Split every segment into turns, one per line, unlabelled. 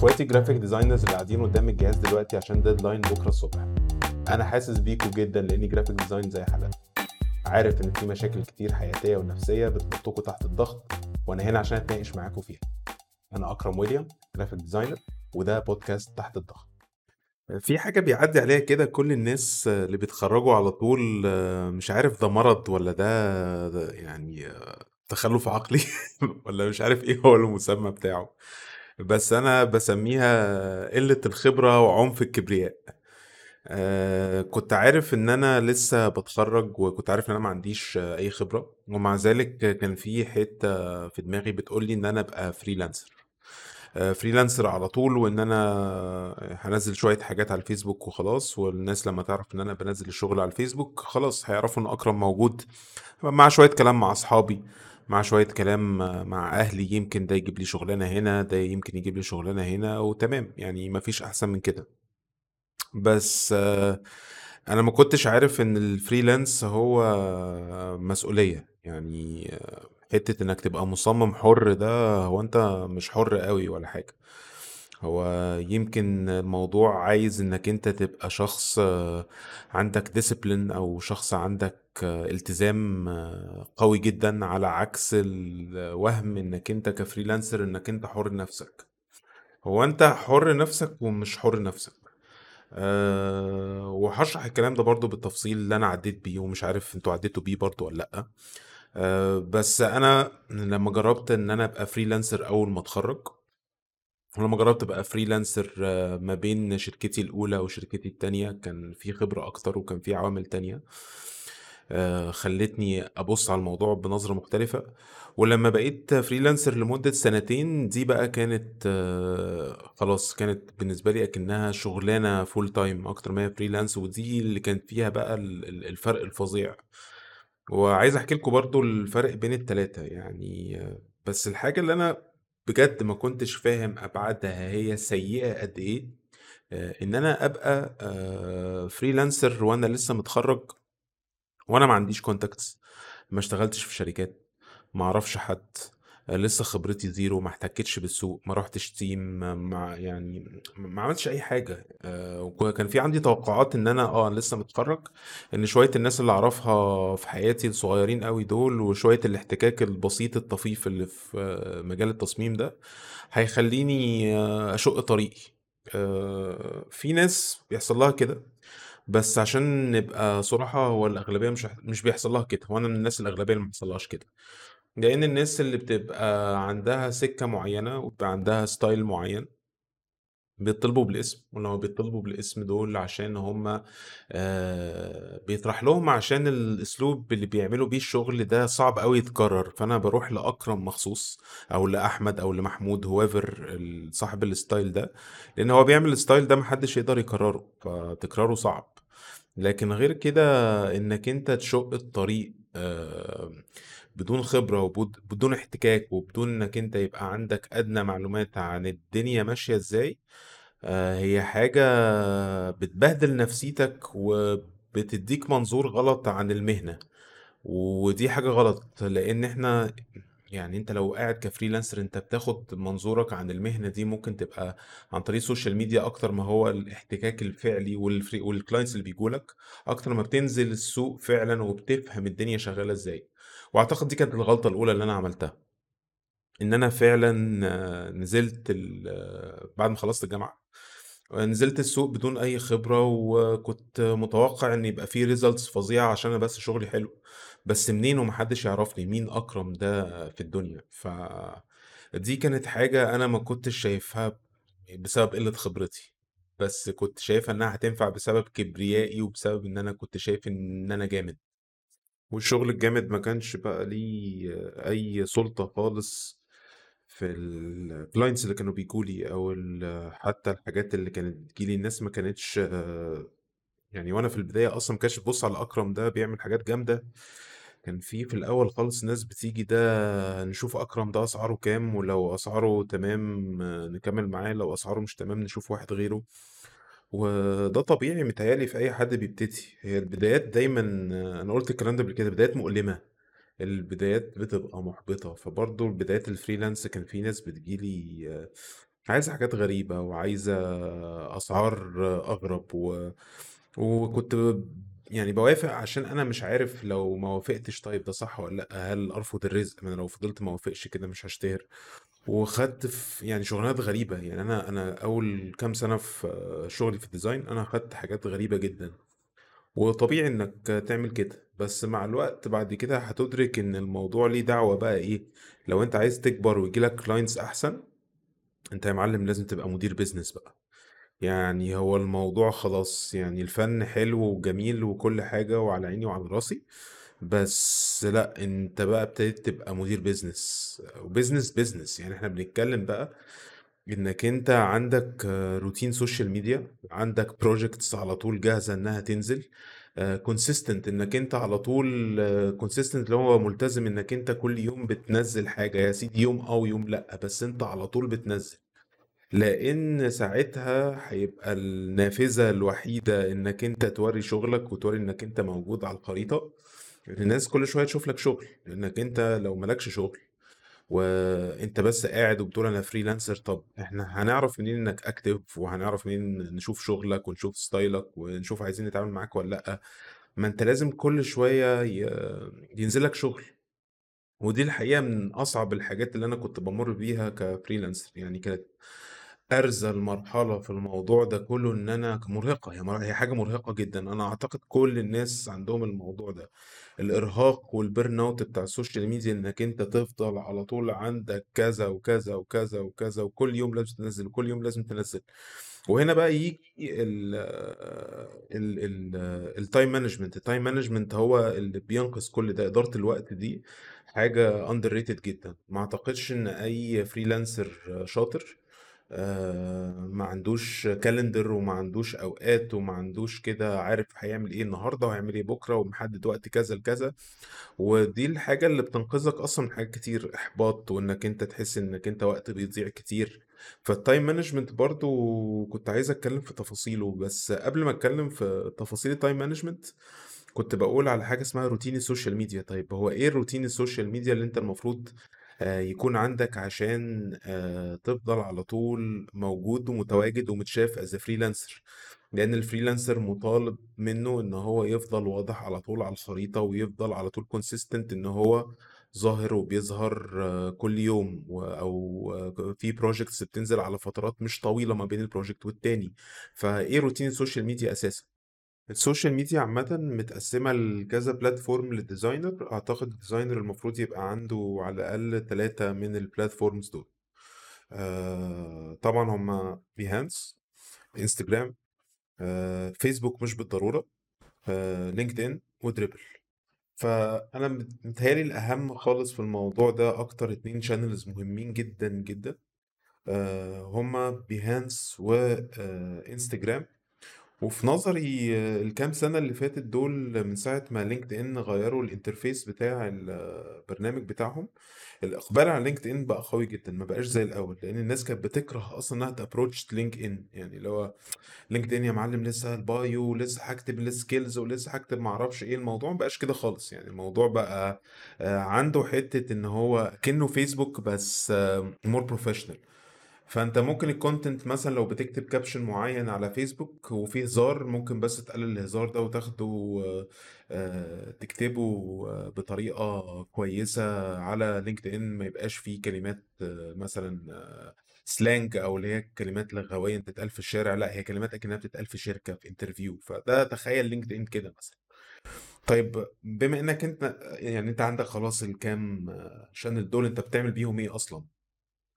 اخواتي graphic designers اللي قاعدين قدام الجهاز دلوقتي عشان deadline بكرة الصبح. أنا حاسس بيكوا جدا لأني graphic designer زي حالاتي. عارف إن في مشاكل كتير حياتية ونفسية بتحطكوا تحت الضغط وأنا هنا عشان أتناقش معاكم فيها. أنا أكرم ويليام graphic designer وده بودكاست تحت الضغط. في حاجة بيعدي عليها كده كل الناس اللي بيتخرجوا على طول مش عارف ده مرض ولا ده يعني تخلف عقلي ولا مش عارف إيه هو المسمى بتاعه. بس أنا بسميها قلة الخبرة وعنف الكبرياء. آه كنت عارف إن أنا لسه بتخرج وكنت عارف إن أنا ما عنديش أي خبرة ومع ذلك كان في حتة في دماغي بتقولي إن أنا أبقى freelancer آه freelancer على طول وإن أنا هنزل شوية حاجات على الفيسبوك وخلاص والناس لما تعرف إن أنا بنزل الشغل على الفيسبوك خلاص هيعرفوا إن أكرم موجود. مع شوية كلام مع أصحابي. مع شوية كلام مع أهلي يمكن ده يجيب لي شغلانة هنا ده يمكن يجيب لي شغلانة هنا وتمام. يعني مفيش أحسن من كده. بس أنا ما كنتش عارف إن الفريلانس هو مسؤولية. يعني حتة إنك تبقى مصمم حر ده هو أنت مش حر قوي ولا حاجة. هو يمكن الموضوع عايز إنك أنت تبقى شخص عندك discipline أو شخص عندك التزام قوي جدا على عكس الوهم إنك أنت ك freelancer إنك أنت حر نفسك. هو أنت حر نفسك ومش حر نفسك. أه وهشرح الكلام ده برضو بالتفصيل اللي أنا عديت بيه ومش عارف أنتوا عديتوا بيه برضو ولا لأ. أه بس أنا لما جربت إن أنا أبقى freelancer أول ما أتخرج ولما جربت أبقى freelancer ما بين شركتي الأولى وشركتي التانية كان في خبرة أكتر وكان في عوامل تانية. خلتني أبص على الموضوع بنظرة مختلفة. ولما بقيت freelancer لمدة سنتين دي بقى كانت خلاص كانت بالنسبة لي أكنها شغلانة full time أكتر ما هي freelance ودي اللي كان فيها بقى الفرق الفظيع. وعايز أحكي لكم برضو الفرق بين التلاتة يعني بس الحاجة اللي أنا بجد ما كنتش فاهم أبعادها هي سيئة قد إيه؟ إن أنا أبقى freelancer وأنا لسه متخرج وأنا ما عنديش contacts ما اشتغلتش في شركات ما أعرفش حد لسه خبرتي زيرو ما احتكتش بالسوق ما رحتش تيم ما يعني ما عملتش أي حاجة. وكان في عندي توقعات إن أنا آه لسه متخرج إن شوية الناس اللي أعرفها في حياتي الصغيرين قوي دول وشوية الاحتكاك البسيط الطفيف اللي في مجال التصميم ده هيخليني أشق طريقي. في ناس بيحصل لها كده. بس عشان نبقى صراحة هو الأغلبية مش مش بيحصل لها كده وأنا من الناس الأغلبية اللي ما بيحصلهاش كده. لأن الناس اللي بتبقى عندها سكة معينة وبيبقى عندها ستايل معين بيطلبوا بالاسم. ولما بيطلبوا بالاسم دول عشان هم آه بيطرح لهم عشان الأسلوب اللي بيعملوا بيه الشغل ده صعب قوي يتكرر. فأنا بروح لأكرم مخصوص أو لأحمد أو لمحمود هوافر صاحب ال style ده لأن هو بيعمل ال style ده محدش يقدر يكرره فتكراره صعب. لكن غير كده إنك أنت تشق الطريق آه بدون خبرة وبدون احتكاك وبدون إنك أنت يبقى عندك أدنى معلومات عن الدنيا ماشية إزاي آه هي حاجة بتبهدل نفسيتك وبتديك منظور غلط عن المهنة ودي حاجة غلط لأن إحنا يعني أنت لو قاعد ك freelancer أنت بتاخد منظورك عن المهنة دي ممكن تبقى عن طريق ال social media أكتر ما هو الاحتكاك الفعلي وال clients اللي بيجولك أكتر ما بتنزل السوق فعلا وبتفهم الدنيا شغالة إزاي. وأعتقد دي كانت الغلطة الأولى اللي أنا عملتها. إن أنا فعلا نزلت بعد ما خلصت الجامعة نزلت السوق بدون أي خبرة وكنت متوقع إن يبقى فيه results فظيعة عشان أنا بس شغلي حلو. بس منين ومحدش يعرفني؟ مين أكرم ده في الدنيا؟ ف دي كانت حاجة أنا ما كنتش شايفها بسبب قلة خبرتي. بس كنت شايفها إنها هتنفع بسبب كبريائي وبسبب إن أنا كنت شايف إن أنا جامد. والشغل الجامد ما كانش بقى ليه أي سلطة خالص. في الكلاينتس اللي كانوا بيجولي أو حتى الحاجات اللي كانت بتجيلي الناس ما كانتش يعني وأنا في البداية أصلا ما كانش بتبص على اكرم ده بيعمل حاجات جامدة. كان في في الأول خالص ناس بتيجي ده نشوف أكرم ده أسعاره كام ولو أسعاره تمام نكمل معاه لو أسعاره مش تمام نشوف واحد غيره. وده طبيعي متهيألي في أي حد بيبتدي. هي البدايات دايما أنا قلت الكلام ده قبل كده بدايات مؤلمة. البدايات بتبقى محبطة فبرضه بدايات الفريلانس كان في ناس بتجيلي عايزة حاجات غريبة وعايزة أسعار أغرب و... وكنت ب... يعني بوافق عشان أنا مش عارف لو ما وافقتش طيب ده صح ولا لأ هل أرفض الرزق؟ ما أنا لو فضلت ما وافقش كده مش هشتهر. وخدت في يعني شغلانات غريبة يعني أنا أنا أول كام سنة في شغلي في الديزاين أنا خدت حاجات غريبة جدا. وطبيعي إنك تعمل كده بس مع الوقت بعد كده هتدرك إن الموضوع ليه دعوة بقى إيه لو أنت عايز تكبر ويجيلك clients أحسن أنت يا معلم لازم تبقى مدير business بقى. يعني هو الموضوع خلاص يعني الفن حلو وجميل وكل حاجة وعلى عيني وعلى راسي بس لأ أنت بقى ابتديت تبقى مدير business و business business يعني إحنا بنتكلم بقى إنك أنت عندك آه، روتين social media عندك projects على طول جاهزة إنها تنزل consistent إنك أنت على طول consistent اللي هو ملتزم إنك أنت كل يوم بتنزل حاجة يا سيدي يوم أو يوم لأ بس أنت على طول بتنزل. لأن ساعتها هيبقى النافذة الوحيدة إنك أنت توري شغلك وتوري إنك أنت موجود على الخريطة. الناس كل شوية تشوف لك شغل لأنك أنت لو مالكش شغل وأنت بس قاعد وبتقول أنا freelancer طب إحنا هنعرف منين إنك active وهنعرف منين نشوف شغلك ونشوف style ك ونشوف عايزين نتعامل معاك ولا لأ؟ ما أنت لازم كل شوية ي- ينزل لك شغل. ودي الحقيقة من أصعب الحاجات اللي أنا كنت بمر بيها ك freelancer يعني كانت أرذل مرحلة في الموضوع ده كله إن أنا مرهقة هي حاجة مرهقة جدا. أنا أعتقد كل الناس عندهم الموضوع ده. الإرهاق وال burnout بتاع ال social media إنك أنت تفضل على طول عندك كذا وكذا وكذا وكذا وكل يوم لازم تنزل وكل يوم لازم تنزل. وهنا بقى يجي ال ال ال ال time management ال time management هو اللي بينقذ كل ده. إدارة الوقت دي حاجة underrated جدا. ما أعتقدش إن أي freelancer شاطر آه، ما عندوش calendar وما عندوش أوقات وما عندوش كده عارف هيعمل إيه النهارده وهيعمل إيه بكرة ومحدد وقت كذا لكذا. ودي الحاجة اللي بتنقذك أصلا من حاجات كتير إحباط وإنك أنت تحس إنك أنت وقت بيضيع كتير. فال time management برضو كنت عايز أتكلم في تفاصيله بس قبل ما أتكلم في تفاصيل ال time management كنت بقول على حاجة اسمها روتين ال social media. طيب هو إيه الروتين ال social media اللي أنت المفروض آه، يكون عندك عشان آه، تفضل على طول موجود ومتواجد ومتشاف as freelancer لأن ال freelancer مطالب منه إن هو يفضل واضح على طول على الخريطة ويفضل على طول consistent إن هو ظاهر وبيظهر آه، كل يوم و- أو آه، في projects بتنزل على فترات مش طويلة ما بين ال project والتاني. فإيه روتين ال social media أساسا؟ ال social media عامة متقسمة لكذا platform لل designer أعتقد ال designer المفروض يبقى عنده على الأقل ثلاثة من ال platforms دول. آه طبعا هما Behance Instagram Facebook مش بالضرورة LinkedIn و Dribbble فأنا مت- متهيألي الأهم خالص في الموضوع ده أكتر اتنين channels مهمين جدا جدا. هما Behance و Instagram وفي نظري آه، الكام سنة اللي فاتت دول من ساعة ما LinkedIn غيروا ال interface بتاع البرنامج بتاعهم الإقبال على LinkedIn بقى قوي جدا ما بقاش زي الأول لأن الناس كانت بتكره أصلا إنها ت approach LinkedIn يعني اللي هو LinkedIn يا معلم لسه ال bio لسه هكتب ال skills ولسه هكتب معرفش إيه الموضوع مبقاش كده خالص يعني الموضوع بقى آه، عنده حتة إن هو كأنه فيسبوك بس more professional فأنت ممكن ال content مثلا لو بتكتب caption معين على فيسبوك وفيه هزار ممكن بس تقلل الهزار ده وتاخده آه، تكتبه آه، بطريقة كويسة على LinkedIn ما يبقاش فيه كلمات آه، مثلا slang أو اللي هي كلمات لغوية تتقال في الشارع. لا هي كلمات أكنها بتتقال في شركة في interview فده تخيل LinkedIn كده مثلا. طيب بما إنك أنت يعني أنت عندك خلاص الكام channel دول أنت بتعمل بيهم إيه أصلا؟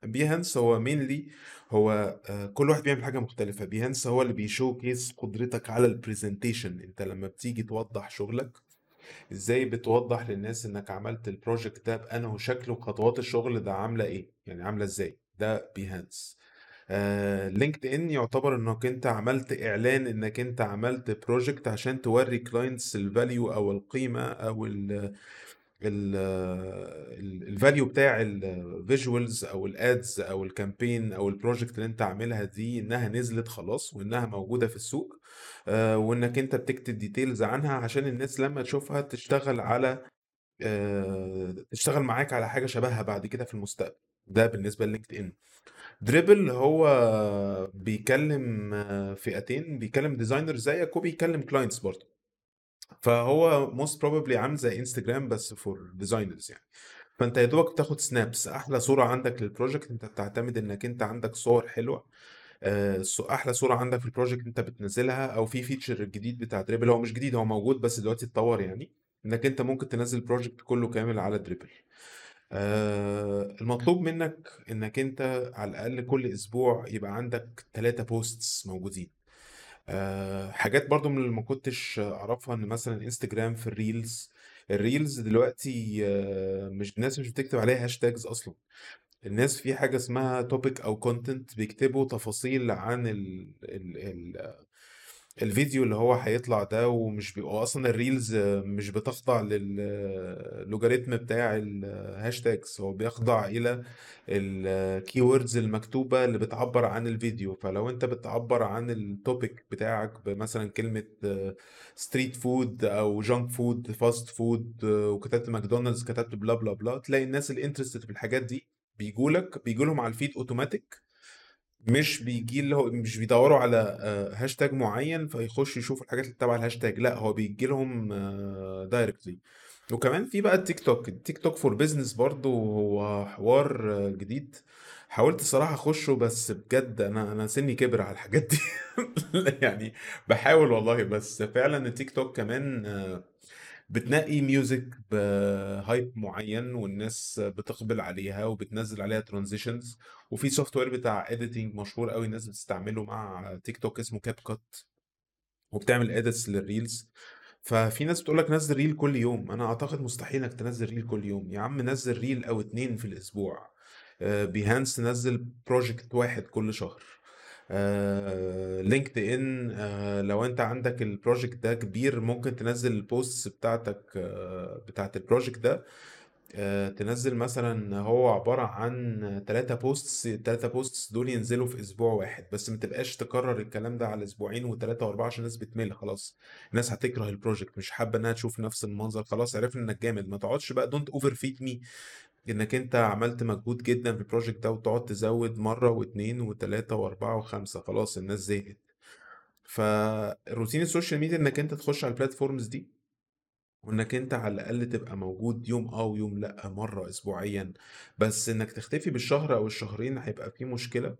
Behance هو mainly هو آه، كل واحد بيعمل حاجة مختلفة. Behance هو اللي بي showcase قدرتك على ال presentation انت لما بتيجي توضح شغلك إزاي بتوضح للناس انك عملت ال project ده بأنه شكل وخطوات الشغل ده عاملة إيه؟ يعني عاملة إزاي؟ ده Behance LinkedIn يعتبر انك انت عملت اعلان انك انت عملت project عشان توري clients ال value أو القيمة أو ال ال value بتاع ال visuals أو ال ads أو ال campaign أو ال project اللي أنت عاملها دي إنها نزلت خلاص وإنها موجودة في السوق آه، وإنك أنت بتكتب details عنها عشان الناس لما تشوفها تشتغل على آه، تشتغل معاك على حاجة شبهها بعد كده في المستقبل. ده بالنسبة لل LinkedIn Dribbble هو بيكلم آه، فئتين بيكلم designer زيك وبيكلم clients برضه. فهو most probably عامل زي انستجرام بس for designers يعني. فأنت يا دوبك بتاخد snaps أحلى صورة عندك لل project أنت بتعتمد إنك أنت عندك صور حلوة آه، أحلى صورة عندك في ال project أنت بتنزلها أو في feature جديد بتاع Dribbble هو مش جديد هو موجود بس دلوقتي اتطور يعني إنك أنت ممكن تنزل ال project كله كامل على Dribbble آه، المطلوب منك إنك أنت على الأقل كل أسبوع يبقى عندك ثلاثة posts موجودين. آه، حاجات برضو من اللي ما كنتش أعرفها إن مثلا انستجرام في ال reels ال reels دلوقتي آه، مش الناس مش بتكتب عليها hashtags أصلا. الناس في حاجة اسمها topic أو content بيكتبوا تفاصيل عن ال ال ال الفيديو اللي هو هيطلع ده ومش بيبقى أصلا ال reels مش بتخضع لل logarithm بتاع ال hashtags هو بيخضع إلى ال keywords المكتوبة اللي بتعبر عن الفيديو. فلو أنت بتعبر عن ال topic بتاعك بمثلا كلمة street food أو junk food fast food وكتبت ماكدونالدز كتبت bla bla bla تلاقي الناس ال interested في الحاجات دي بيجولك بيجولهم على ال feed اوتوماتيك مش بيجي اللي هو مش بيدوروا على آه، هاشتاج معين فيخش يشوف الحاجات اللي تبع الهاشتاج لا هو بيجي لهم directly وكمان في بقى التيك توك التيك توك for business برضو هو حوار آه، جديد. حاولت الصراحة أخشه بس بجد أنا أنا سني كبر على الحاجات دي. يعني بحاول والله بس فعلا التيك توك كمان آه، بتنقي music ب hype معين والناس بتقبل عليها وبتنزل عليها transitions وفي software بتاع editing مشهور قوي الناس بتستعمله مع تيك توك اسمه CapCut وبتعمل edits لل reels ففي ناس بتقول لك نزل reel كل يوم. أنا أعتقد مستحيل إنك تنزل reel كل يوم. يا عم نزل reel أو اتنين في الأسبوع. Behance نزل project واحد كل شهر. LinkedIn لو أنت عندك ال project ده كبير ممكن تنزل ال posts بتاعتك آه، بتاعت ال project ده. آه، تنزل مثلا هو عبارة عن ثلاثة posts الثلاثة posts دول ينزلوا في أسبوع واحد بس ما تبقاش تكرر الكلام ده على أسبوعين وثلاثة وأربعة عشان الناس بتمل خلاص. الناس هتكره ال project مش حابة إنها تشوف نفس المنظر خلاص عرفنا إنك جامد. ما تقعدش بقى don't overfeed me إنك أنت عملت مجهود جدا في ال project ده وتقعد تزود مرة واتنين وتلاتة وأربعة وخمسة خلاص الناس زهقت. فروتين ال social media إنك أنت تخش على ال platforms دي وإنك أنت على الأقل تبقى موجود يوم آه ويوم لأ مرة اسبوعيا. بس إنك تختفي بالشهر أو الشهرين هيبقى فيه مشكلة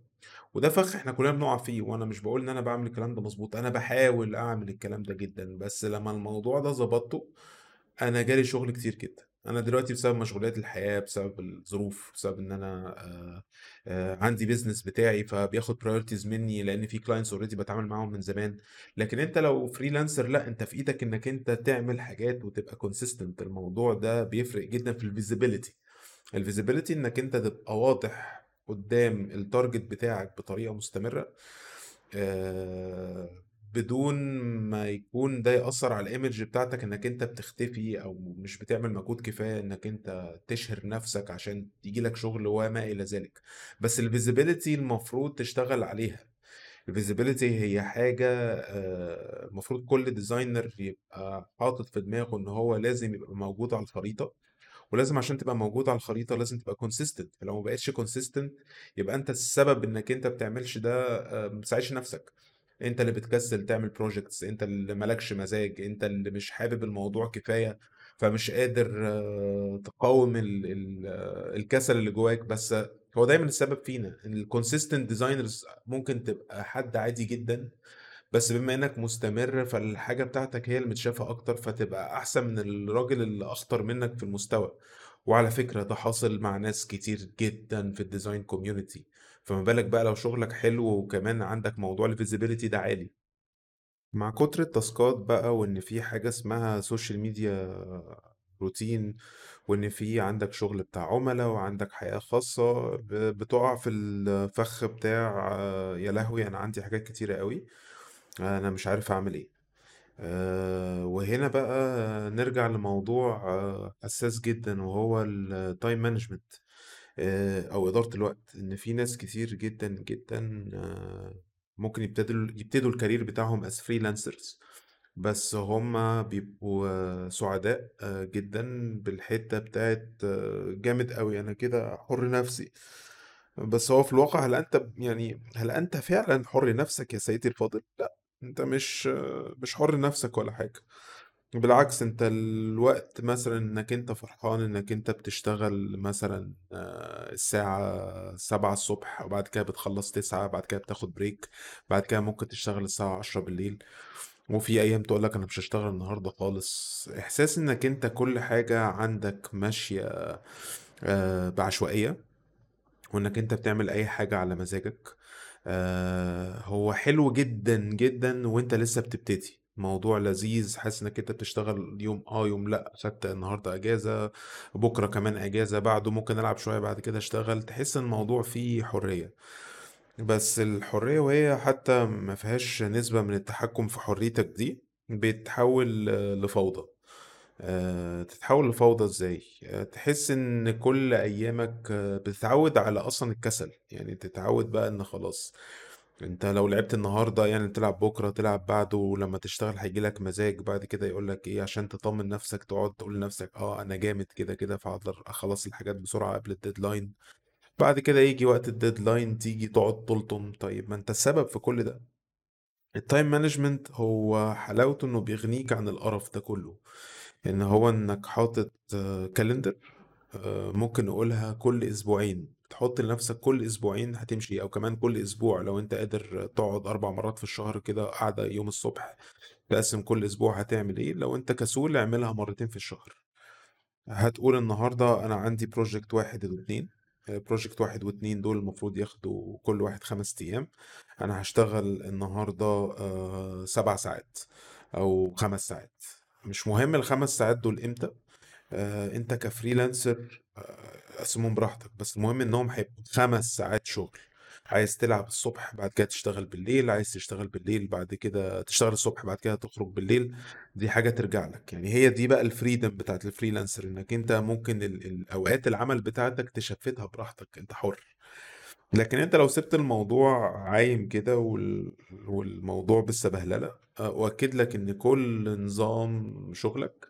وده فخ إحنا كلنا بنقع فيه وأنا مش بقول إن أنا بعمل الكلام ده مظبوط أنا بحاول أعمل الكلام ده جدا. بس لما الموضوع ده ظبطته أنا جالي شغل كتير جدا. أنا دلوقتي بسبب مشغولات الحياة بسبب الظروف بسبب إن أنا آه، آه، عندي business بتاعي فبياخد priorities مني لأن في clients already بتعامل معاهم من زمان. لكن أنت لو freelancer لأ أنت في إيدك إنك أنت تعمل حاجات وتبقى consistent الموضوع ده بيفرق جدا في ال visibility ال visibility إنك أنت تبقى واضح قدام ال target بتاعك بطريقة مستمرة. آه، بدون ما يكون ده يأثر على ال image بتاعتك إنك أنت بتختفي أو مش بتعمل مجهود كفاية إنك أنت تشهر نفسك عشان يجي لك شغل وما إلى ذلك. بس ال visibility المفروض تشتغل عليها. ال visibility هي حاجة آه، المفروض كل designer يبقى حاطط في دماغه إن هو لازم يبقى موجود على الخريطة. ولازم عشان تبقى موجود على الخريطة لازم تبقى consistent فلو ما بقتش consistent يبقى أنت السبب إنك أنت بتعملش ده آه، ما بتساعدش نفسك. أنت اللي بتكسل تعمل projects أنت اللي مالكش مزاج أنت اللي مش حابب الموضوع كفاية فمش قادر آه، تقاوم آه، الكسل اللي جواك. بس هو دايما السبب فينا. ال consistent designers ممكن تبقى حد عادي جدا. بس بما إنك مستمر فالحاجة بتاعتك هي اللي متشافة أكتر فتبقى أحسن من الراجل اللي أخطر منك في المستوى. وعلى فكرة ده حاصل مع ناس كتير جدا في ال design community فما بالك بقى لو شغلك حلو وكمان عندك موضوع ال visibility ده عالي. مع كتر التاسكات بقى وإن في حاجة اسمها social media routine وإن في عندك شغل بتاع عملاء وعندك حياة خاصة بتقع في الفخ بتاع يا لهوي أنا عندي حاجات كتيرة قوي أنا مش عارف أعمل إيه. وهنا بقى نرجع لموضوع حساس جدا وهو ال time management أو إدارة الوقت إن في ناس كتير جدا جدا آه، ممكن يبتدوا يبتدوا ال career بتاعهم as freelancers بس هم بيبقوا سعداء آه، جدا بالحتة بتاعت آه، جامد قوي أنا كده حر نفسي. بس هو في الواقع هل أنت يعني هل أنت فعلا حر نفسك يا سيدي الفاضل؟ لأ أنت مش آه، مش حر نفسك ولا حاجة. بالعكس أنت الوقت مثلا إنك أنت فرحان إنك أنت بتشتغل مثلا الساعة سبعة الصبح وبعد كده بتخلص تسعة بعد كده بتاخد بريك بعد كده ممكن تشتغل الساعة عشرة بالليل. وفي أيام تقولك أنا مش هشتغل النهاردة خالص. إحساس إنك أنت كل حاجة عندك ماشية بعشوائية وإنك أنت بتعمل أي حاجة على مزاجك هو حلو جدا جدا وأنت لسه بتبتدي. موضوع لذيذ حاسس إنك أنت بتشتغل يوم آه يوم لأ خدت النهارده إجازة بكرة كمان إجازة بعده ممكن ألعب شوية بعد كده أشتغل تحس إن الموضوع فيه حرية. بس الحرية وهي حتى ما فيهاش نسبة من التحكم في حريتك دي بتتحول لفوضى. آه، تتحول لفوضى إزاي؟ آه، تحس إن كل أيامك بتتعود على أصلا الكسل يعني تتعود بقى إن خلاص انت لو لعبت النهارده يعني تلعب بكرة تلعب بعده ولما تشتغل هيجيلك مزاج بعد كده يقولك إيه عشان تطمن نفسك تقعد تقول لنفسك آه أنا جامد كده كده فهقدر أخلص الحاجات بسرعة قبل ال deadline بعد كده يجي وقت ال deadline تيجي تقعد تلطم. طيب ما انت السبب في كل ده. ال time management هو حلاوته إنه بيغنيك عن القرف ده كله. إن هو إنك حاطط calendar ممكن نقولها كل أسبوعين. تحط لنفسك كل أسبوعين هتمشي أو كمان كل أسبوع لو أنت قادر تقعد أربع مرات في الشهر كده قاعدة يوم الصبح تقسم كل أسبوع هتعمل إيه؟ لو أنت كسول اعملها مرتين في الشهر. هتقول النهاردة أنا عندي project واحد واتنين project واحد واتنين دول المفروض ياخدوا كل واحد خمس أيام. أنا هشتغل النهاردة آه، سبع ساعات أو خمس ساعات. مش مهم الخمس ساعات دول إمتى آه، أنت ك freelancer آه، قسمهم براحتك بس المهم إنهم هيبقوا خمس ساعات شغل. عايز تلعب الصبح بعد كده تشتغل بالليل عايز تشتغل بالليل بعد كده تشتغل الصبح بعد كده تخرج بالليل. دي حاجة ترجع لك. يعني هي دي بقى ال freedom بتاعت ال freelancer إنك أنت ممكن ال- الاوقات العمل بتاعتك ت shift ها براحتك أنت حر. لكن أنت لو سبت الموضوع عايم كده وال... والموضوع بالسبهللة أه، أؤكد لك إن كل نظام شغلك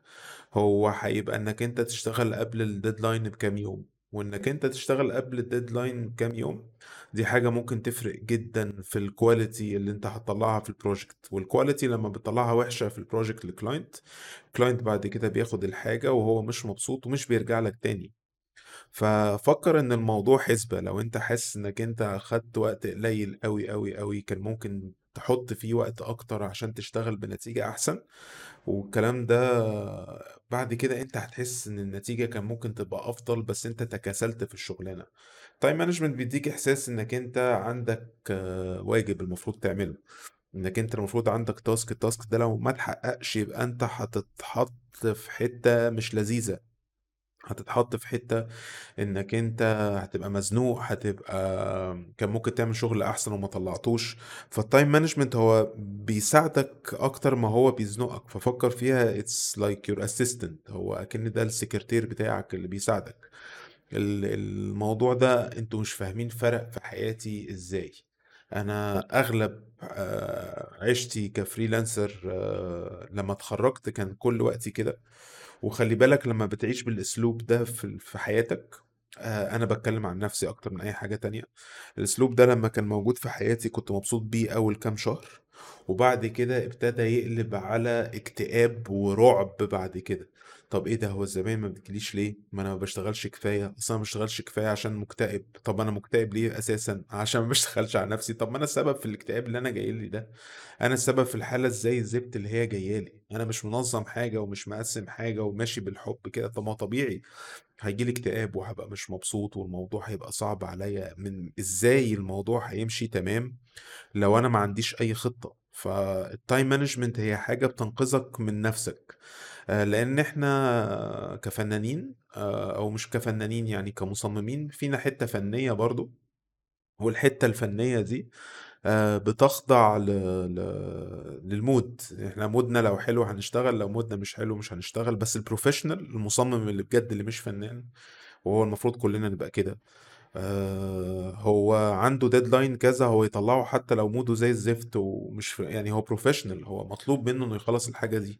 هو هيبقى إنك أنت تشتغل قبل ال deadline بكام يوم وإنك أنت تشتغل قبل ال deadline بكام يوم دي حاجة ممكن تفرق جدا في ال quality اللي أنت هتطلعها في ال project وال quality لما بتطلعها وحشة في ال project لل client ال client بعد كده بياخد الحاجة وهو مش مبسوط ومش بيرجع لك تاني. ففكر إن الموضوع حسبة لو أنت حاسس إنك أنت خدت وقت قليل قوي قوي قوي كان ممكن تحط فيه وقت أكتر عشان تشتغل بنتيجة أحسن. والكلام ده بعد كده أنت هتحس إن النتيجة كان ممكن تبقى أفضل بس أنت تكاسلت في الشغلانة. time management بيديك إحساس إنك أنت عندك واجب المفروض تعمله. إنك أنت المفروض عندك task ال task ده لو ما اتحققش يبقى أنت هتتحط في حتة مش لذيذة. هتتحط في حتة إنك أنت هتبقى مزنوق هتبقى كان ممكن تعمل شغل أحسن وما طلعتوش. فال time management هو بيساعدك أكتر ما هو بيزنقك. ففكر فيها it's like your assistant. هو أكن ده السكرتير بتاعك اللي بيساعدك. ال- الموضوع ده أنتوا مش فاهمين فرق في حياتي إزاي. أنا أغلب آه، عيشتي آه، لما اتخرجت كان كل وقتي كده. وخلي بالك لما بتعيش بالأسلوب ده في حياتك آه، أنا بتكلم عن نفسي أكتر من أي حاجة تانية. الأسلوب ده لما كان موجود في حياتي كنت مبسوط بيه أول كام شهر وبعد كده ابتدى يقلب على اكتئاب ورعب بعد كده. طب إيه ده؟ هو الزباين ما بتجيليش ليه؟ ما أنا ما بشتغلش كفاية أصلا ما بشتغلش كفاية عشان مكتئب. طب أنا مكتئب ليه أساسا؟ عشان ما بشتغلش على نفسي. طب ما أنا السبب في الاكتئاب اللي أنا جاي لي ده. أنا السبب في الحالة إزاي الزفت اللي هي جاية لي. أنا مش منظم حاجة ومش مقسم حاجة وماشي بالحب كده. طب ما طبيعي. هيجيلي اكتئاب وهبقى مش مبسوط والموضوع هيبقى صعب عليا. من إزاي الموضوع هيمشي؟ تمام. لو أنا ما عنديش أي خطة. فال time management هي حاجة بتنقذك من نفسك. آه، لأن إحنا كفنانين آه، أو مش كفنانين يعني كمصممين فينا حتة فنية برضو. والحتة الفنية دي آه، بتخضع. لل mood. إحنا mood نا لو حلو هنشتغل لو mood نا مش حلو مش هنشتغل. بس ال professional المصمم اللي بجد اللي مش فنان وهو المفروض كلنا نبقى كده. هو عنده deadline كذا هو يطلعه حتى لو mood ه زي الزفت ومش يعني هو professional هو مطلوب منه إنه يخلص الحاجة دي.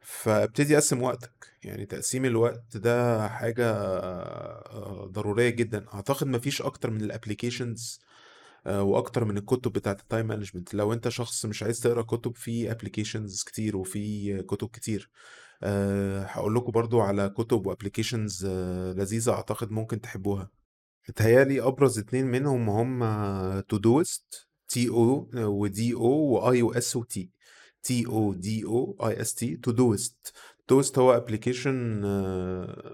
فابتدي أقسم وقتك يعني تقسيم الوقت ده حاجة آه، ضرورية جدا. أعتقد مفيش أكتر من ال applications وأكتر من الكتب بتاعت ال time management لو أنت شخص مش عايز تقرأ كتب في applications كتير وفي كتب كتير. أه هقول لكم برضو على كتب و applications لذيذة أعتقد ممكن تحبوها. متهيألي أبرز اتنين منهم هم Todoist T O و D O و I O S و T T O D O I S T Todoist Todoist هو application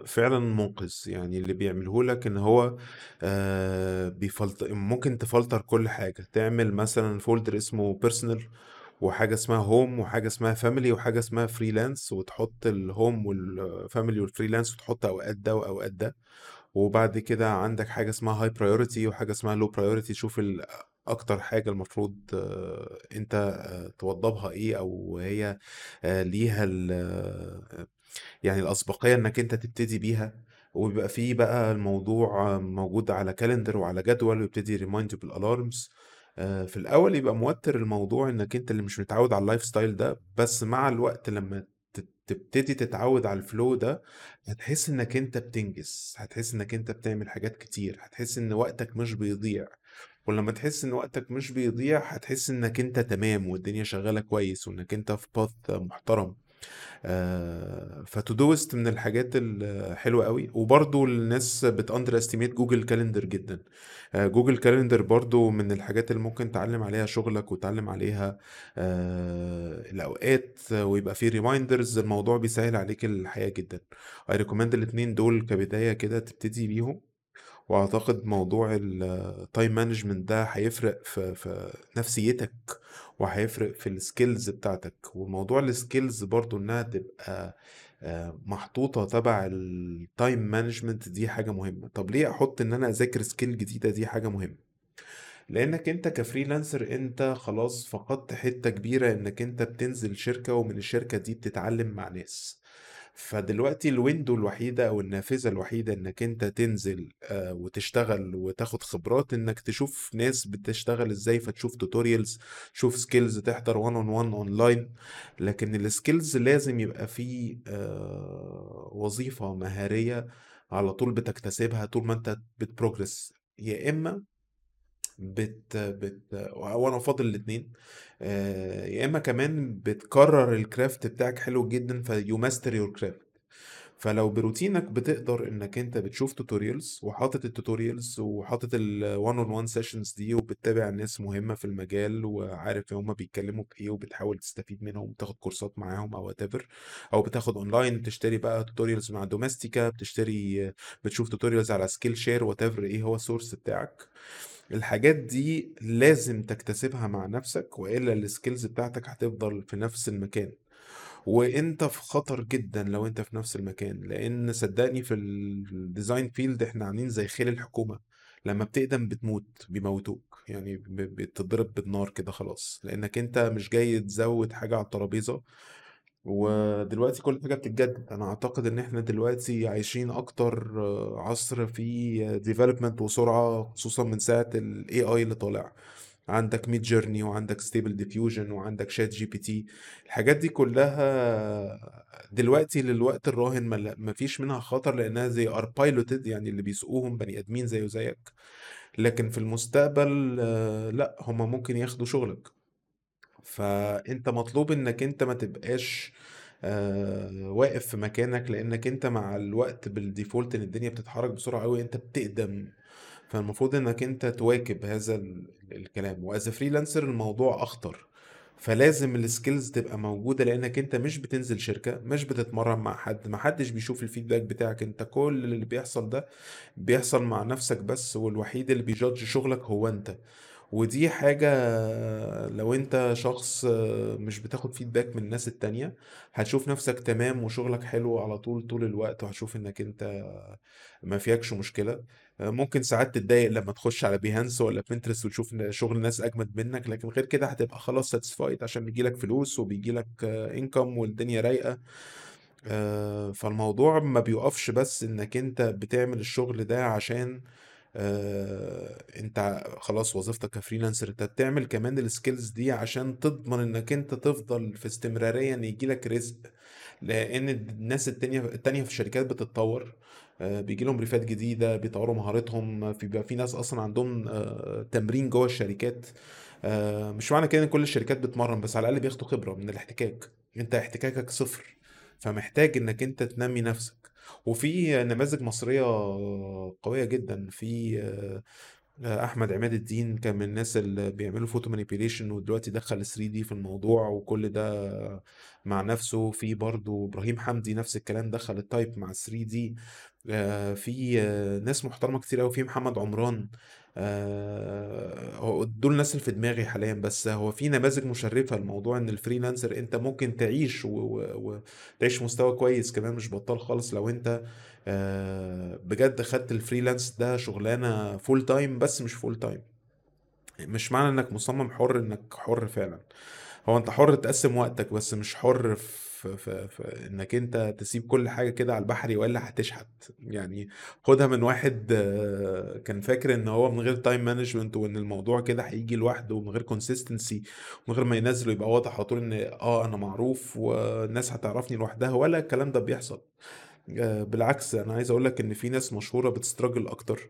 فعلا منقذ. يعني اللي بيعمله لك إن هو آه، بيفلتر ممكن تفلتر كل حاجة. تعمل مثلا folder اسمه personal وحاجة اسمها home وحاجة اسمها family وحاجة اسمها freelance وتحط ال home وال family وال freelance وتحط أوقات ده وأوقات ده. وبعد كده عندك حاجة اسمها high priority وحاجة اسمها low priority شوف أكتر حاجة المفروض آه، أنت آه، توضبها إيه أو هي آه، ليها يعني الأسبقية إنك أنت تبتدي بيها. وبيبقى فيه بقى الموضوع موجود على calendar وعلى جدول ويبتدي ي remind بال alarms في الأول يبقى موتر الموضوع إنك أنت اللي مش متعود على ال lifestyle ده. بس مع الوقت لما تبتدي تتعود على ال flow ده هتحس إنك أنت بتنجز. هتحس إنك أنت بتعمل حاجات كتير. هتحس إن وقتك مش بيضيع. ولما تحس إن وقتك مش بيضيع هتحس إنك أنت تمام والدنيا شغالة كويس وإنك أنت في path محترم. آه، ف Todoist من الحاجات الحلوة قوي وبرضو الناس بت underestimate Google Calendar جدا. آه، Google Calendar برضو من الحاجات اللي ممكن تعلم عليها شغلك وتعلم عليها آه، الأوقات ويبقى فيه reminders الموضوع بيسهل عليك الحياة جدا. I recommend الاتنين دول كبداية كده تبتدي بيهم. وأعتقد موضوع ال time management ده هيفرق في في نفسيتك وهيفرق في ال skills بتاعتك. وموضوع ال skills برضو إنها تبقى آه، محطوطة تبع ال time management دي حاجة مهمة. طب ليه أحط إن أنا أذاكر skill جديدة دي حاجة مهمة؟ لأنك أنت ك freelancer أنت خلاص فقدت حتة كبيرة إنك أنت بتنزل شركة ومن الشركة دي بتتعلم مع ناس. فدلوقتي ال window الوحيدة أو النافذة الوحيدة إنك أنت تنزل آه، وتشتغل وتاخد خبرات إنك تشوف ناس بتشتغل إزاي فتشوف tutorials تشوف skills تحضر one on one online لكن ال skills لازم يبقى فيه آه، وظيفة مهارية على طول بتكتسبها طول ما أنت بت progress يا إما بت بت وأنا افضل الاثنين يا إما كمان بتكرر ال craft بتاعك حلو جدا ف you master your craft فلو بروتينك بتقدر إنك أنت بتشوف tutorials وحاطط ال tutorials وحاطط ال one on one sessions دي وبتتابع ناس مهمة في المجال وعارف هما بيتكلموا في إيه وبتحاول تستفيد منهم وتاخد كورسات معاهم أو whatever. أو بتاخد اونلاين بتشتري بقى tutorials مع دوميستيكا بتشتري بتشوف tutorials على سكيل شير whatever إيه هو ال source بتاعك. الحاجات دي لازم تكتسبها مع نفسك وإلا ال skills بتاعتك هتفضل في نفس المكان. وإنت في خطر جدا لو إنت في نفس المكان لأن صدقني في ال design field إحنا عاملين زي خيل الحكومة. لما بتقدم بتموت بيموتوك. يعني بتضرب بالنار كده خلاص. لأنك أنت مش جاي تزود حاجة على الترابيزة. ودلوقتي كل حاجة بتتجدد. أنا أعتقد إن إحنا دلوقتي عايشين أكتر آه، عصر فيه development وسرعة خصوصا من ساعة ال AI اللي طالع. عندك ميد جيرني وعندك ستيبل ديفيوجن وعندك شات جي بي تي الحاجات دي كلها دلوقتي للوقت الراهن ما فيش منها خطر لأنها زي are piloted يعني اللي بيسوقوهم بني آدمين زيه زيك. لكن في المستقبل آه، لا هما ممكن ياخدوا شغلك. فانت مطلوب إنك أنت ما تبقاش آه، واقف في مكانك لأنك أنت مع الوقت بال default إن الدنيا بتتحرك بسرعة قوي أنت بتقدم. فالمفروض إنك أنت تواكب هذا ال- الكلام. و as freelancer الموضوع أخطر. فلازم ال skills تبقى موجودة لأنك أنت مش بتنزل شركة مش بتتمرن مع حد ما حدش بيشوف ال feedback بتاعك. أنت كل اللي بيحصل ده بيحصل مع نفسك بس والوحيد اللي بي judge شغلك هو أنت. ودي حاجة لو أنت شخص مش بتاخد feedback من الناس التانية هتشوف نفسك تمام وشغلك حلو على طول طول الوقت وهتشوف إنك أنت ما فيكش مشكلة. ممكن ساعات تتضايق لما تخش على بيهانس ولا بنترست وتشوف شغل ناس أجمد منك لكن غير كده هتبقى خلاص satisfied عشان بيجيلك فلوس وبيجيلك income والدنيا رايقة. آه، فالموضوع ما بيقفش بس إنك أنت بتعمل الشغل ده عشان آه، انت خلاص وظيفتك ك freelancer انت بتعمل كمان ال skills دي عشان تضمن انك انت تفضل في استمرارية ان يجيلك رزق لأن الناس التانية التانية في الشركات بتتطور آه، بيجي لهم briefات جديدة بيطوروا مهارتهم في بيبقى في ناس أصلا عندهم آه، تمرين جوه الشركات آه، مش معنى كده إن كل الشركات بتمرن بس على الأقل بياخدوا خبرة من الاحتكاك انت احتكاكك صفر فمحتاج إنك انت تنمي نفسك. وفي نماذج مصرية قوية جدا في آه، أحمد عماد الدين كان من الناس اللي بيعملوا photo manipulation ودلوقتي دخل 3D في الموضوع وكل ده مع نفسه. في برضه إبراهيم حمدي نفس الكلام دخل ال type مع 3D آه، في آه، ناس محترمة كتير قوي في محمد عمران. آه، هو دول الناس اللي في دماغي حاليا بس هو في نماذج مشرفة الموضوع إن ال freelancer أنت ممكن تعيش وتعيش مستوى كويس كمان مش بطال خالص لو آه، بجد خدت ال freelance ده شغلانة full time بس مش full time مش معنى إنك مصمم حر إنك حر فعلا. هو أنت حر تقسم وقتك بس مش حر في, في, في إنك أنت تسيب كل حاجة كده على البحر والا هتشحت. يعني خدها من واحد كان فاكر إن هو من غير time management وإن الموضوع كده هيجي لوحده ومن غير consistency ومن غير ما ينزل يبقى واضح على طول إن آه أنا معروف والناس هتعرفني لوحدها ولا الكلام ده بيحصل. آه، بالعكس أنا عايز أقول لك إن في ناس مشهورة بتستراجل أكتر.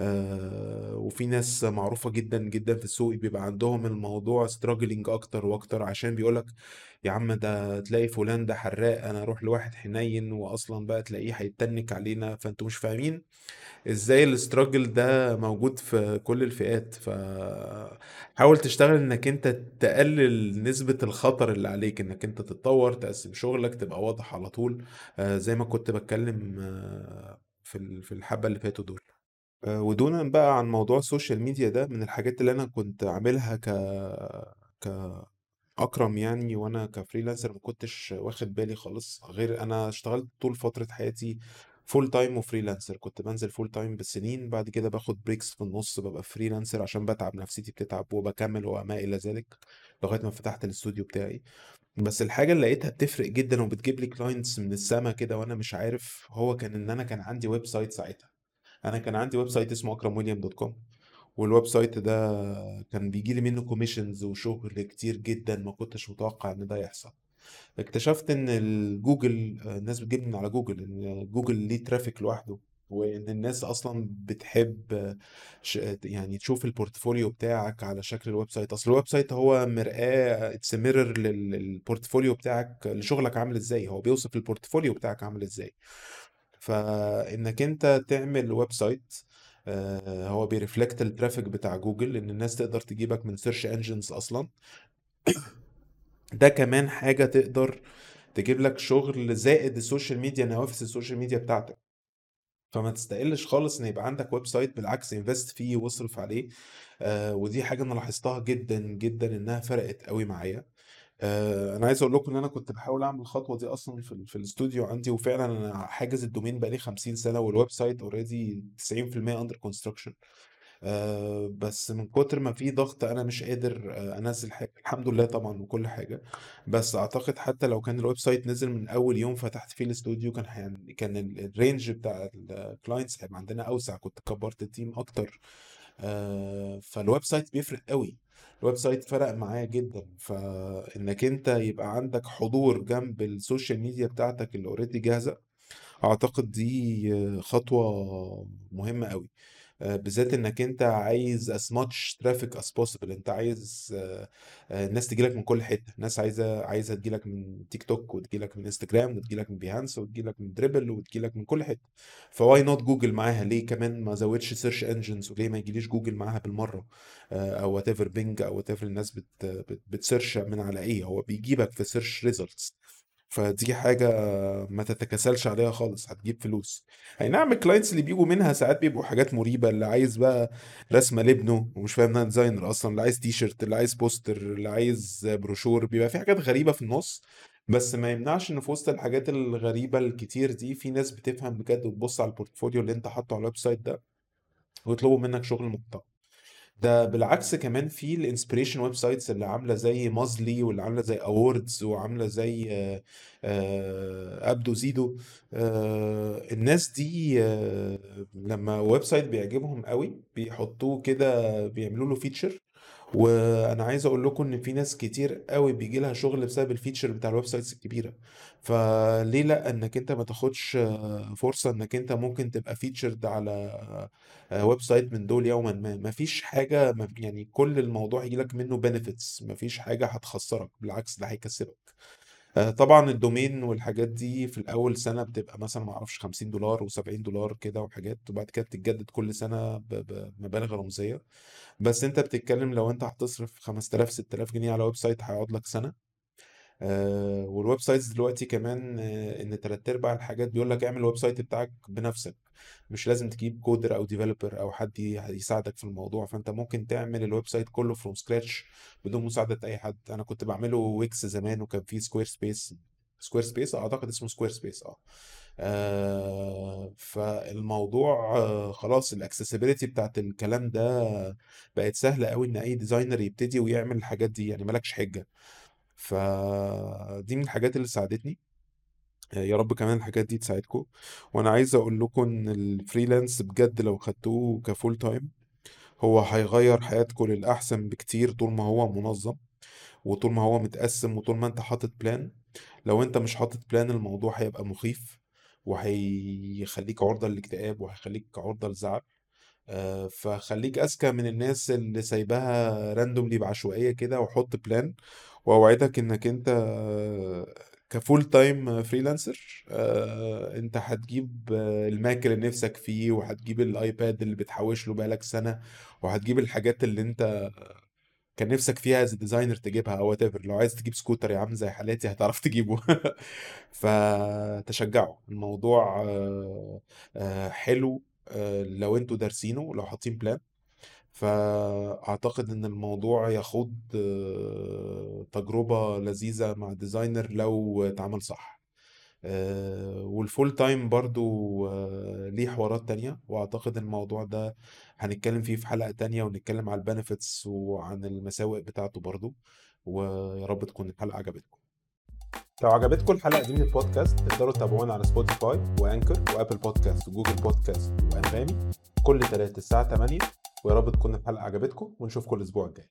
آه، وفي ناس معروفة جدا جدا في السوق بيبقى عندهم الموضوع ستراجلينج أكتر وأكتر عشان بيقولك يا عم ده تلاقي فلان ده حراق أنا أروح لواحد حنين واصلا بقى تلاقيه هيتنك علينا فأنتوا مش فاهمين إزاي الاستراجل ده موجود في كل الفئات. فحاول تشتغل إنك أنت تقلل نسبة الخطر اللي عليك إنك أنت تتطور تقسم شغلك تبقى واضح على طول آه، زي ما كنت بتكلم آه، في ال- في الحبة اللي فاتوا دول. آه، ودونا بقى عن موضوع ال social media ده من الحاجات اللي أنا كنت عاملها ك ك أكرم يعني وأنا ك freelancer ما كنتش واخد بالي خالص غير أنا اشتغلت طول فترة حياتي full time و freelancer كنت بنزل full time بالسنين بعد كده باخد breaks في النص ببقى freelancer عشان بتعب نفسيتي بتتعب وبكمل وما إلى ذلك لغاية ما فتحت الاستوديو بتاعي. بس الحاجة اللي لقيتها بتفرق جدا وبتجيب لي clients من السما كده وأنا مش عارف هو كان إن أنا كان عندي website ساعتها. أنا كان عندي website اسمه اكرم ويليام وال website ده كان بيجي لي منه commissions وشغل كتير جدا ما كنتش متوقع إن ده يحصل. اكتشفت إن الجوجل الناس بتجيب من على جوجل إن جوجل ليه traffic لوحده وإن الناس أصلا بتحب ش- يعني تشوف ال portfolio بتاعك على شكل ال website أصل ال website هو مرآة it's mirror لل portfolio بتاعك لشغلك عامل إزاي. هو بيوصف ال portfolio بتاعك عامل إزاي. فإنك أنت تعمل website هو بي reflect ال traffic بتاع جوجل إن الناس تقدر تجيبك من search engines أصلا. ده كمان حاجة تقدر تجيب لك شغل زائد ال social media نوافذ ال social media بتاعتك. فما تستقلش خالص إن يبقى عندك website بالعكس invest فيه واصرف عليه. آه ودي حاجة أنا لاحظتها جدا جدا إنها فرقت قوي معايا. آه أنا عايز أقول لكم إن أنا كنت بحاول أعمل الخطوة دي أصلا في, في الاستوديو عندي وفعلا أنا حاجز ال domain بقالي 50 سنة وال website already 90% under construction آه، بس من كتر ما في ضغط أنا مش قادر آه، أنزل حاجة. الحمد لله طبعا وكل حاجة. بس أعتقد حتى لو كان ال website نزل من أول يوم فتحت فيه الاستوديو كان. كان ال- ال range بتاع ال clients هيبقى عندنا أوسع. كنت كبرت ال team أكتر. آه، فال website بيفرق قوي. ال website فرق معايا جدا. فإنك أنت يبقى عندك حضور جنب ال social media بتاعتك اللي already جاهزة أعتقد دي خطوة مهمة قوي. آه، بالذات إنك أنت عايز as much traffic as possible أنت عايز آه، آه، الناس تجيلك من كل حتة الناس عايزة عايزة تجيلك من تيك توك وتجيلك من انستجرام وتجيلك من Behance وتجيلك من Dribbble وتجيلك من كل حتة. ف why not Google معاها؟ ليه كمان ما زودش search engines وليه ما يجيليش جوجل معاها بالمرة؟ آه، أو whatever Bing أو whatever الناس بت بت search من على إيه؟ هو بيجيبك في search results فدي حاجة ما تتكاسلش عليها خالص هتجيب فلوس. أي نعم ال clients اللي بيجوا منها ساعات بيبقوا حاجات مريبة اللي عايز بقى رسمة لابنه ومش فاهم إنها designer أصلا اللي عايز تي شيرت اللي عايز بوستر اللي عايز بروشور بيبقى في حاجات غريبة في النص. بس ما يمنعش إن في وسط الحاجات الغريبة الكتير دي في ناس بتفهم بجد وتبص على ال portfolio اللي أنت حاطه على ال website ده ويطلبوا منك شغل محترم. ده بالعكس كمان في ال inspiration websites اللي عاملة زي Muzli واللي عاملة زي Awwwards وعاملة زي آه، آه، Abduzeedo آه، الناس دي آه، لما website بيعجبهم قوي بيحطوه كده بيعملوا له feature وأنا عايز أقول لكم إن في ناس كتير قوي بيجي لها شغل بسبب ال feature بتاع ال websites الكبيرة. فليه لأ؟ إنك أنت ما تاخدش آه، فرصة إنك أنت ممكن تبقى featured على آه، website من دول يوما. ما ما فيش حاجة يعني كل الموضوع يجي لك منه benefits ما فيش حاجة هتخسرك. بالعكس ده هيكسبك. آه، طبعا ال domain والحاجات دي في الأول سنة بتبقى مثلا ما أعرفش 50 دولار و70 دولار كده وحاجات وبعد كده بتتجدد كل سنة ب- بمبالغ رمزية. بس أنت بتتكلم لو أنت هتصرف 5000 6000 جنيه على website هيقعد لك سنة. آه وال websites دلوقتي كمان آه إن تلات أرباع الحاجات بيقول لك اعمل ال website بتاعك بنفسك مش لازم تجيب coder أو developer أو حد يساعدك في الموضوع. فأنت ممكن تعمل ال website كله from scratch بدون مساعدة أي حد. أنا كنت بعمله Wix زمان وكان فيه Squarespace Squarespace أعتقد اسمه Squarespace آه. آه، فالموضوع آه خلاص ال accessibility بتاعت الكلام ده بقت سهلة قوي إن أي designer يبتدي ويعمل الحاجات دي يعني مالكش حجة. فدي من الحاجات اللي ساعدتني. يا رب كمان الحاجات دي تساعدكم. وأنا عايز أقول لكم إن ال freelance بجد لو خدتوه ك full time هو هيغير حياتكم للأحسن بكتير طول ما هو منظم وطول ما هو متقسم وطول ما أنت حاطط plan لو أنت مش حاطط plan الموضوع هيبقى مخيف وهيخليك عرضة للاكتئاب وهيخليك عرضة للزعل آه، فخليك أذكى من الناس اللي سايباها randomly بعشوائية كده وحط plan وأوعدك إنك أنت آه، ك full time freelancer أنت هتجيب آه، ال Mac اللي نفسك فيه وهتجيب ال iPad اللي بتحوش له بقالك سنة وهتجيب الحاجات اللي أنت كان نفسك فيها as designer تجيبها أو what لو عايز تجيب سكوتر يا عم زي حالاتي هتعرف تجيبه. فتشجعوا الموضوع آه، آه، حلو آه، لو أنتوا دارسينه لو حاطين plan فأعتقد إن الموضوع يخوض آه، تجربة لذيذة مع designer لو اتعمل صح. آه، وال full time برضو ليه حوارات تانية. وأعتقد الموضوع ده هنتكلم فيه في حلقة تانية ونتكلم على ال benefits وعن المساوئ بتاعته برضو. ويا رب تكون الحلقة عجبتكم. لو عجبتكم الحلقة دي من البودكاست تقدروا تتابعونا على Spotify و Anchor و Apple Podcast و Google Podcast وأنغامي كل تلات الساعة 8 ويا رب تكون الحلقة عجبتكم ونشوفكم الأسبوع الجاي.